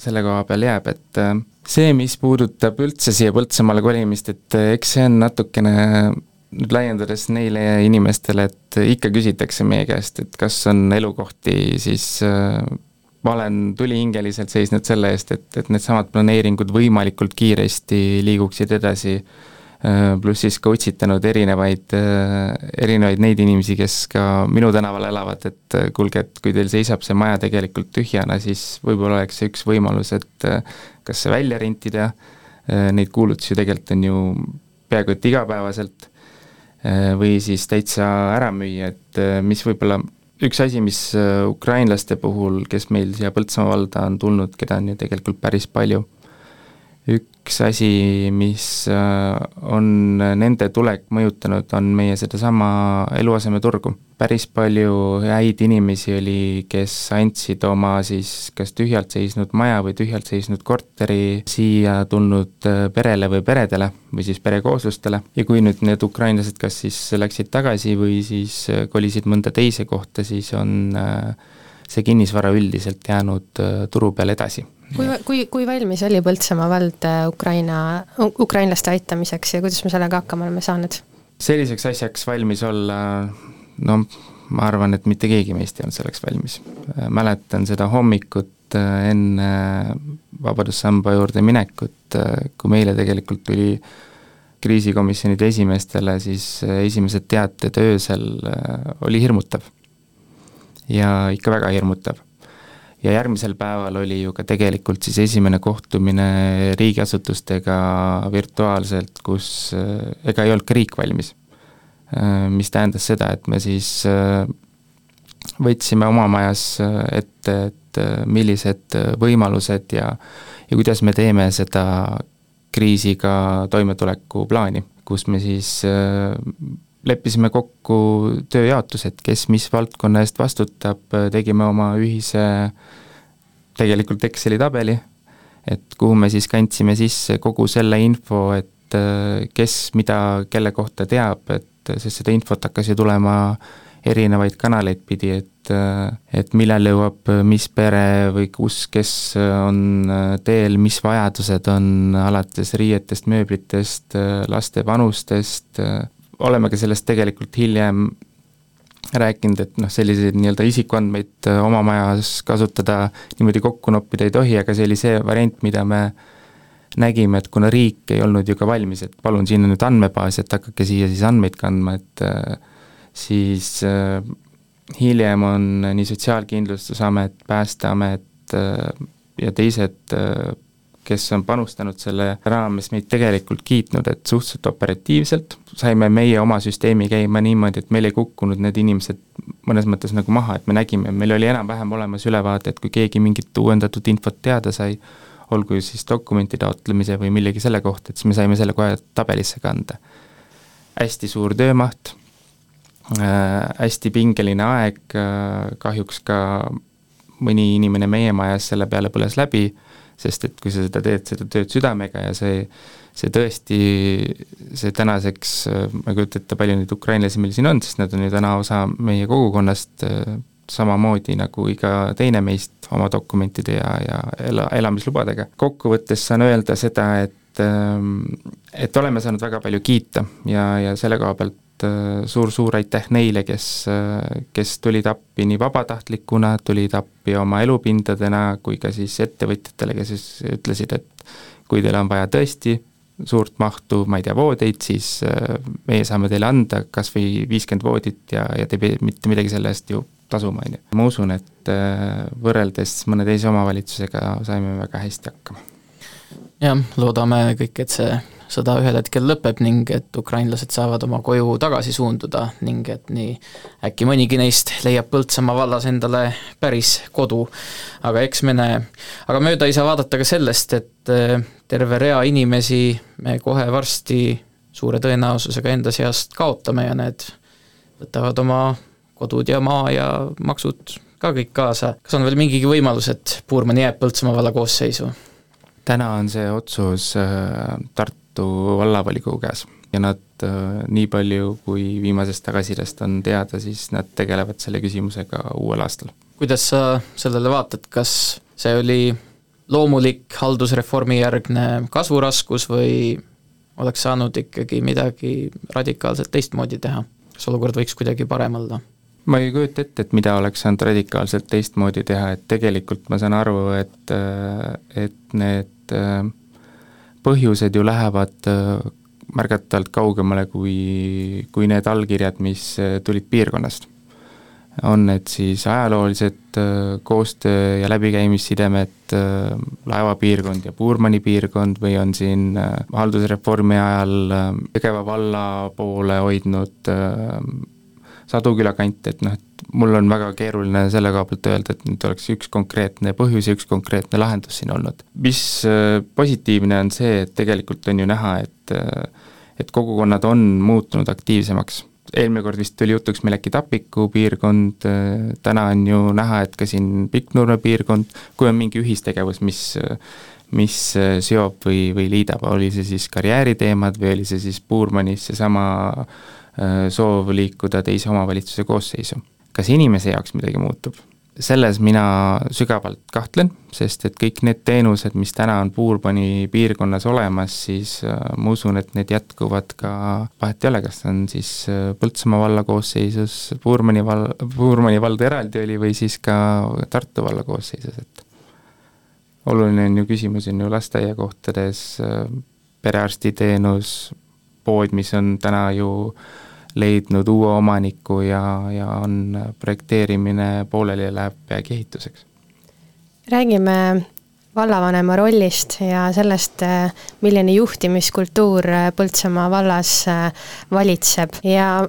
selle koha peal jääb, et see, mis puudutab üldse siia Põltsamaale kolimist, et eks see on natukene nüüd laiendades neile inimestele, et ikka küsitakse meie käest, et kas on elukohti, siis äh, ma olen tulihingeliselt seisnud selle eest, et, et needsamad planeeringud võimalikult kiiresti liiguksid edasi, äh, pluss siis ka utsitanud erinevaid, äh, erinevaid neid inimesi, kes ka minu tänaval elavad, et kuulge, et kui teil seisab see maja tegelikult tühjana, siis võib-olla oleks see üks võimalus, et kas see välja rentida, neid kuulutusi tegelikult on ju peaaegu et igapäevaselt või siis täitsa ära müüa, et äh, mis võib-olla üks asi, mis äh, ukrainlaste puhul, kes meil siia Põltsamaa valda on tulnud, keda on ju tegelikult päris palju, üks asi, mis äh, on nende tulek mõjutanud, on meie sedasama eluasemeturgu. päris palju häid inimesi oli, kes andsid oma siis kas tühjalt seisnud maja või tühjalt seisnud korteri siia tulnud äh, perele või peredele või siis perekooslustele ja kui nüüd need ukrainlased kas siis läksid tagasi või siis äh, kolisid mõnda teise kohta, siis on see kinnisvara üldiselt jäänud turu peal edasi kui, kui, kui valmis oli Põltsamaa vald äh, Ukraina, ukrainlaste aitamiseks ja kuidas me sellega hakkama oleme saanud? selliseks asjaks valmis olla, no ma arvan, et mitte keegi meist ei olnud selleks valmis. Äh, mäletan seda hommikut äh, enne Vabadussamba juurde minekut, kui meile tegelikult tuli kriisikomisjonide esimeestele siis esimesed teated öösel, oli hirmutav. ja ikka väga hirmutav ja järgmisel päeval oli ju ka tegelikult siis esimene kohtumine riigiasutustega virtuaalselt, kus äh, ega ei olnud ka riik valmis. Äh, mis tähendas seda, et me siis äh, võtsime oma majas ette, et millised võimalused ja, ja kuidas me teeme seda kriisiga toimetuleku plaani, kus me siis leppisime kokku tööjaotused, kes mis valdkonna eest vastutab, tegime oma ühise tegelikult Exceli tabeli, et kuhu me siis kandsime sisse kogu selle info, et äh, kes mida kelle kohta teab, et sest seda infot hakkas ju tulema erinevaid kanaleid pidi, et, äh, et millal jõuab mis pere või kus, kes on äh, teel, mis vajadused on, alates riietest, mööblitest, laste vanustest, oleme ka sellest tegelikult hiljem rääkinud, et noh, selliseid nii-öelda isikuandmeid äh, oma majas kasutada niimoodi kokku noppida ei tohi, aga see oli see variant, mida me nägime, et kuna riik ei olnud ju ka valmis, et palun, siin on nüüd andmebaas, et hakake siia siis andmeid kandma, et äh, siis äh, hiljem on nii Sotsiaalkindlustusamet, Päästeamet ja teised kes on panustanud selle raames meid tegelikult kiitnud, et suhteliselt operatiivselt saime meie oma süsteemi käima niimoodi, et meil ei kukkunud need inimesed mõnes mõttes nagu maha, et me nägime, meil oli enam-vähem olemas ülevaade, et kui keegi mingit uuendatud infot teada sai, olgu siis dokumenti taotlemise või millegi selle kohta, et siis me saime selle kohe tabelisse kanda. hästi suur töömaht äh,, hästi pingeline aeg äh,, kahjuks ka mõni inimene meie majas selle peale põles läbi äh,, sest et kui sa seda teed, seda tööd südamega ja see, see tõesti, see tänaseks, ma ei kujuta ette, palju neid ukrainlasi meil siin on, sest nad on ju täna osa meie kogukonnast, samamoodi nagu iga teine meist oma dokumentide ja, ja ela, elamislubadega. kokkuvõttes saan öelda seda, et et oleme saanud väga palju kiita ja, ja selle koha pealt suur-suur äh, aitäh neile, kes, äh, kes tulid appi nii vabatahtlikuna, tulid appi oma elupindadena, kui ka siis ettevõtjatele, kes siis ütlesid, et kui teil on vaja tõesti suurt mahtu, ma ei tea, voodeid, siis äh, meie saame teile anda kas või viiskümmend voodit ja, ja te ei pea mitte midagi selle eest ju tasuma, on ju. ma usun, et võrreldes mõne teise omavalitsusega saime väga hästi hakkama. jah, loodame kõik, et see sõda ühel hetkel lõpeb ning et ukrainlased saavad oma koju tagasi suunduda ning et nii äkki mõnigi neist leiab Põltsamaa vallas endale päris kodu. aga eks me näe. aga mööda ei saa vaadata ka sellest, et äh, terve rea inimesi me kohe varsti suure tõenäosusega enda seast kaotame ja need võtavad oma kodud ja maa ja maksud ka kõik kaasa. kas on veel mingigi võimalus, et Puurmann jääb Põltsamaa valla koosseisu? täna on see otsus äh, Tartu vallavolikogu käes ja nad äh, nii palju, kui viimasest tagasisidest on teada, siis nad tegelevad selle küsimusega uuel aastal. kuidas sa sellele vaatad, kas see oli loomulik haldusreformi järgne kasvuraskus või oleks saanud ikkagi midagi radikaalselt teistmoodi teha? kas olukord võiks kuidagi parem olla? ma ei kujuta ette, et mida oleks saanud radikaalselt teistmoodi teha, et tegelikult ma saan aru, et, et need äh, põhjused ju lähevad äh, märgatavalt kaugemale kui, kui need allkirjad, mis äh, tulid piirkonnast. on need siis ajaloolised koostöö ja läbikäimissidemed, laevapiirkond ja Puurmani piirkond või on siin haldusreformi ajal Jõgeva valla poole hoidnud Saduküla kant, et noh, et mul on väga keeruline selle koha pealt öelda, et nüüd oleks üks konkreetne põhjus ja üks konkreetne lahendus siin olnud. mis äh, positiivne on see, et tegelikult on ju näha, et äh, et kogukonnad on muutunud aktiivsemaks. eelmine kord vist tuli jutuks meil äkki Tapiku piirkond, äh, täna on ju näha, et ka siin Pikknurme piirkond, kui on mingi ühistegevus, mis mis seob või, või liidab, oli see siis karjääriteemad või oli see siis Puurmanis seesama Äh, soov liikuda teise omavalitsuse koosseisu. kas inimese jaoks midagi muutub? selles mina sügavalt kahtlen, sest et kõik need teenused, mis täna on Puurbani piirkonnas olemas, siis äh, ma usun, et need jätkuvad ka, vahet ei ole, kas on siis äh, Põltsamaa valla koosseisus, Puurmani val-, Puurmani vald eraldi oli või siis ka Tartu valla koosseisus, et oluline on ju küsimus, on ju lasteaiakohtades, perearstiteenus, pood, mis on täna ju leidnud uue omaniku ja, ja on projekteerimine pooleli ja läheb peagi ehituseks. räägime vallavanema rollist ja sellest, milline juhtimiskultuur Põltsamaa vallas valitseb ja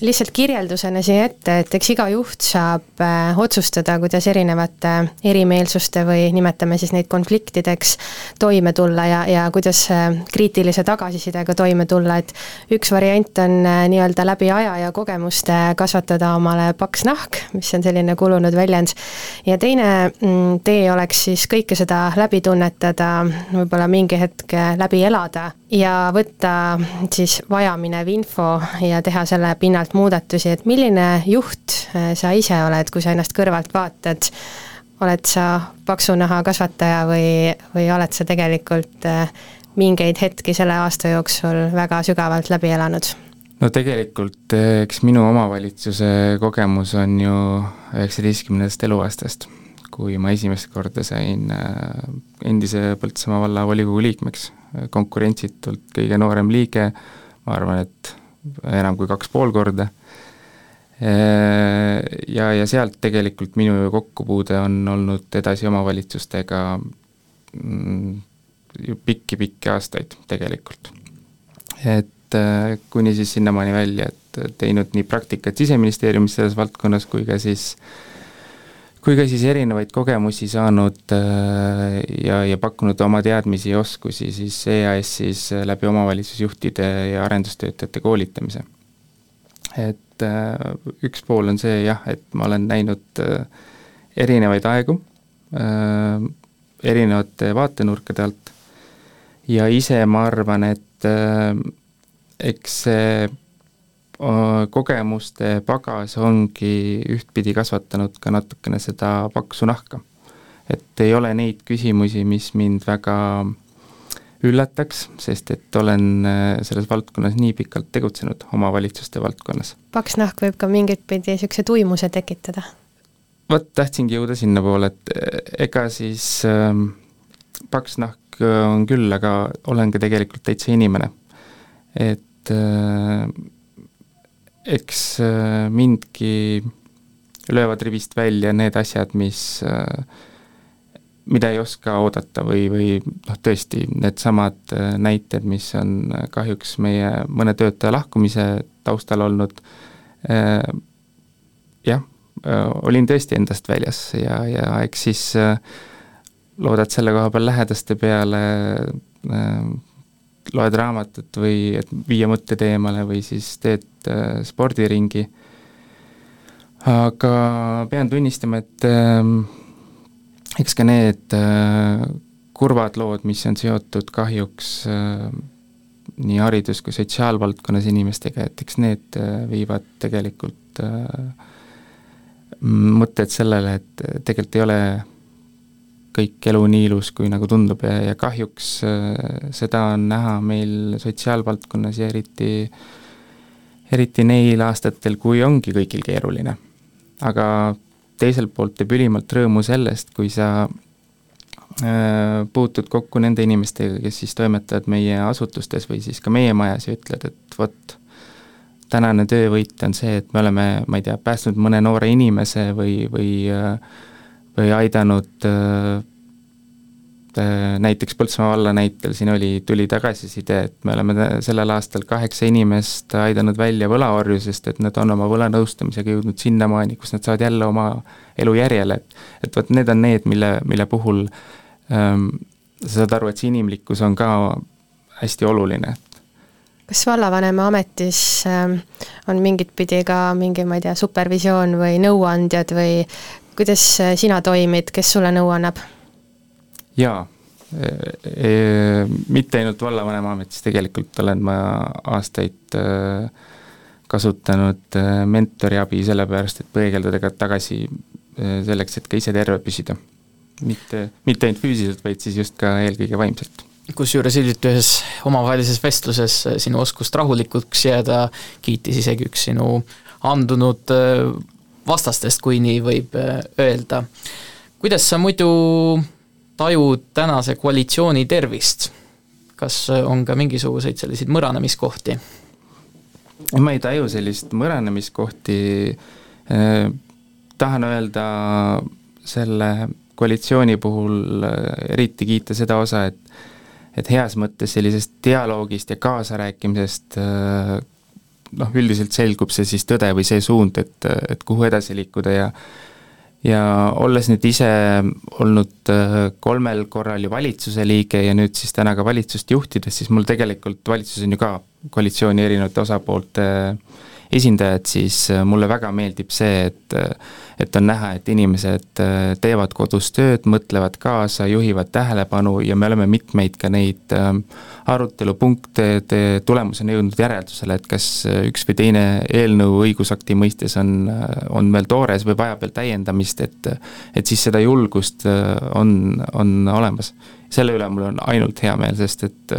lihtsalt kirjeldusena siia ette, et eks iga juht saab äh, otsustada, kuidas erinevate erimeelsuste või nimetame siis neid konfliktideks toime tulla ja, ja kuidas äh, kriitilise tagasisidega toime tulla, et üks variant on äh, nii-öelda läbi aja ja kogemuste kasvatada omale paks nahk, mis on selline kulunud väljend, ja teine mm, tee oleks siis kõike seda läbi tunnetada, võib-olla mingi hetk läbi elada ja võtta siis vajaminev info ja teha selle pinnalt sealt muudatusi, et milline juht äh, sa ise oled, kui sa ennast kõrvalt vaatad, oled sa paksu naha kasvataja või, või oled sa tegelikult äh, mingeid hetki selle aasta jooksul väga sügavalt läbi elanud? no tegelikult äh, eks minu omavalitsuse kogemus on ju üheksateistkümnendast eluaastast, kui ma esimest korda sain endise Põltsamaa valla volikogu liikmeks, konkurentsitult kõige noorem liige, ma arvan, et enam kui kaks pool korda. Ja, ja sealt tegelikult minu kokkupuude on olnud edasi omavalitsustega mm, pikki-pikki aastaid tegelikult. et äh, kuni siis sinnamaani välja, et teinud nii praktikat Siseministeeriumis selles valdkonnas kui ka siis kui ka siis erinevaid kogemusi saanud äh, ja, ja pakkunud oma teadmisi ja oskusi siis EAS-is läbi omavalitsusjuhtide ja arendustöötajate koolitamise. Et äh, üks pool on see jah, et ma olen näinud äh, erinevaid aegu äh, erinevate vaatenurkade alt. Ja ise ma arvan, et äh, eks see äh, kogemuste pagas ongi ühtpidi kasvatanud ka natukene seda paksu nahka. et ei ole neid küsimusi, mis mind väga äh, üllataks, sest et olen äh, selles valdkonnas nii pikalt tegutsenud, omavalitsuste valdkonnas. paks nahk võib ka mingit pidi niisuguse tuimuse tekitada? vot, tahtsingi jõuda sinnapoole, et äh, ega siis äh, paks nahk äh, on küll, aga olen ka tegelikult täitsa inimene. et äh, eks äh, mindki löövad rivist välja need asjad, mis äh, mida ei oska oodata või, või noh, tõesti needsamad äh, näited, mis on kahjuks meie mõne töötaja lahkumise taustal olnud, jah, olin tõesti endast väljas ja, ja eks siis loodad selle koha peal lähedaste peale, loed raamatut või et viia mõtted eemale või siis teed spordiringi, aga pean tunnistama, et eks ka need äh, kurvad lood, mis on seotud kahjuks äh, nii haridus- kui sotsiaalvaldkonnas inimestega, et eks need äh, viivad tegelikult mõtted sellele, et tegelikult ei ole kõik elu nii ilus, kui nagu tundub ja, ja kahjuks seda on näha meil sotsiaalvaldkonnas ja eriti, eriti neil aastatel, kui ongi kõigil keeruline. aga teiselt poolt teeb ülimalt rõõmu sellest, kui sa äh, puutud kokku nende inimestega, kes siis toimetavad meie asutustes või siis ka meie majas ja ütled, et vot, tänane töövõit on see, et me oleme, ma ei tea, päästnud mõne noore inimese või, või äh, või aidanud äh, Äh, näiteks Põltsamaa valla näitel siin oli, tuli tagasiside, et me oleme sellel aastal kaheksa inimest aidanud välja võlaorjusest, et nad on oma võlanõustamisega jõudnud sinnamaani, kus nad saavad jälle oma elu järjele, et et vot need on need, mille, mille puhul ähm, sa saad aru, et see inimlikkus on ka hästi oluline. kas vallavanema ametis ähm, on mingit pidi ka mingi, ma ei tea, supervisioon või nõuandjad või kuidas äh, sina toimid, kes sulle nõu annab? jaa e, e, mitte ainult vallavanema ametis, tegelikult olen ma aastaid e, kasutanud e, mentori abi sellepärast, et põegeldada ka tagasi selleks, et ka ise terve püsida. mitte, mitte ainult füüsiliselt, vaid siis just ka eelkõige vaimselt kusjuures hiljuti ühes omavahelises vestluses sinu oskust rahulikuks jääda kiitis isegi üks sinu andunud vastastest, kui nii võib öelda. kuidas sa muidu tajud tänase koalitsiooni tervist? kas on ka mingisuguseid selliseid mõranemiskohti? ma ei taju sellist mõranemiskohti eh,, tahan öelda selle koalitsiooni puhul eriti kiita seda osa, et et heas mõttes sellisest dialoogist ja kaasarääkimisest noh, üldiselt selgub see siis tõde või see suund, et, et kuhu edasi liikuda ja ja olles nüüd ise olnud äh, kolmel korral ju valitsuse liige ja nüüd siis täna ka valitsust juhtides, siis mul tegelikult valitsus on ju ka koalitsiooni erinevate osapoolte äh, esindajad, siis äh, mulle väga meeldib see, et et on näha, et inimesed äh, teevad kodus tööd, mõtlevad kaasa, juhivad tähelepanu ja me oleme mitmeid ka neid ähm, arutelupunkte tulemusena jõudnud järeldusele, et kas üks või teine eelnõu õigusakti mõistes on, on veel toores või vajab veel täiendamist, et et siis seda julgust on, on olemas. selle üle mul on ainult hea meel, sest et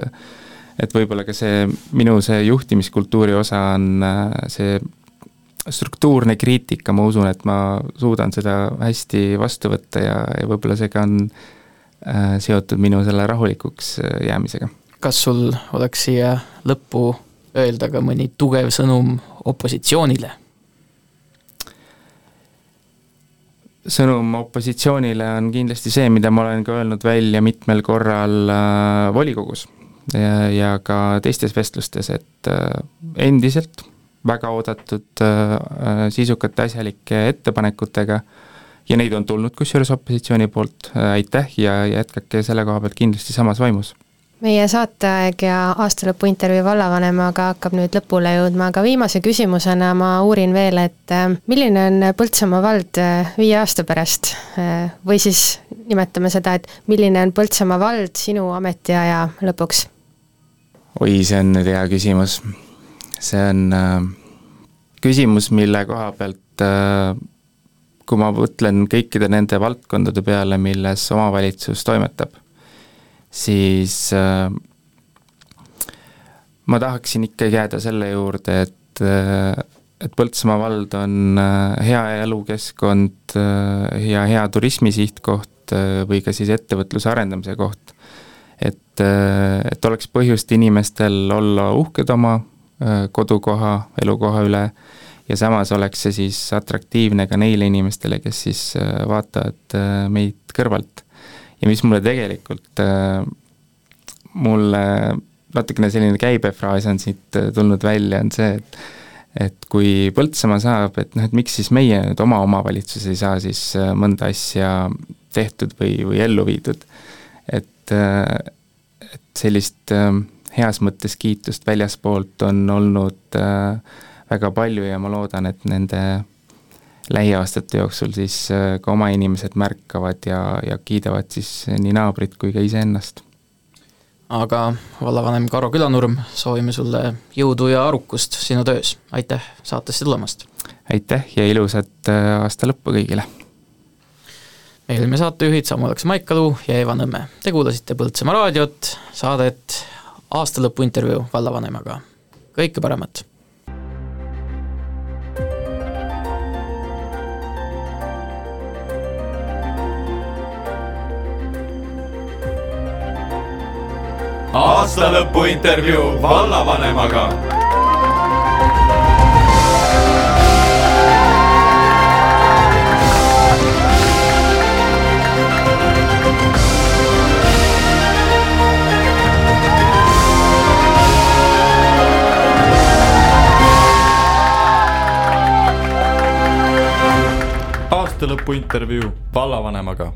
et võib-olla ka see minu see juhtimiskultuuri osa on äh, see struktuurne kriitika, ma usun, et ma suudan seda hästi vastu võtta ja, ja võib-olla see ka on äh, seotud minu selle rahulikuks äh, jäämisega. Kas sul oleks siia lõppu öelda ka mõni tugev sõnum opositsioonile? sõnum opositsioonile on kindlasti see, mida ma olen ka öelnud välja mitmel korral äh, volikogus ja, ja ka teistes vestlustes, et äh, endiselt väga oodatud äh, sisukate asjalike ettepanekutega ja neid on tulnud kusjuures opositsiooni poolt, äh, aitäh ja jätkake selle koha pealt kindlasti samas vaimus meie saateaeg ja aastalõpu intervjuu vallavanemaga hakkab nüüd lõpule jõudma, aga viimase küsimusena ma uurin veel, et milline on Põltsamaa vald viie aasta pärast või siis nimetame seda, et milline on Põltsamaa vald sinu ametiaja lõpuks? oi, see on nüüd hea küsimus. see on äh, küsimus, mille koha pealt äh, kui ma mõtlen kõikide nende valdkondade peale, milles omavalitsus toimetab, siis äh, ma tahaksin ikkagi jääda selle juurde, et äh, et Põltsamaa vald on äh, hea elukeskkond äh, ja hea turismisihtkoht või ka siis ettevõtluse arendamise koht et, et oleks põhjust inimestel olla uhked oma kodukoha, elukoha üle ja samas oleks see siis atraktiivne ka neile inimestele, kes siis vaatavad meid kõrvalt. Ja mis mulle tegelikult, mulle natukene selline käibefraas on siit tulnud välja, on see, et et kui Põltsamaa saab, et noh, et miks siis meie nüüd oma omavalitsus ei saa siis mõnda asja tehtud või, või ellu viidud. et, et sellist heas mõttes kiitust väljaspoolt on olnud väga palju ja ma loodan, et nende lähiaastate jooksul siis äh, ka oma inimesed märkavad ja, ja kiidavad siis nii naabrit kui ka iseennast. aga vallavanem Karo Külanurm, soovime sulle jõudu ja arukust sinu töös, aitäh saatesse tulemast! aitäh ja ilusat äh, aasta lõppu kõigile! meil olime saatejuhid Samuel Maikalu ja Eva Nõmme. Te kuulasite Põltsamaa raadiot, saadet aastalõpu intervjuu vallavanemaga. kõike paremat! Aastalõpu intervjuu vallavanemaga. Aastalõpu intervjuu vallavanemaga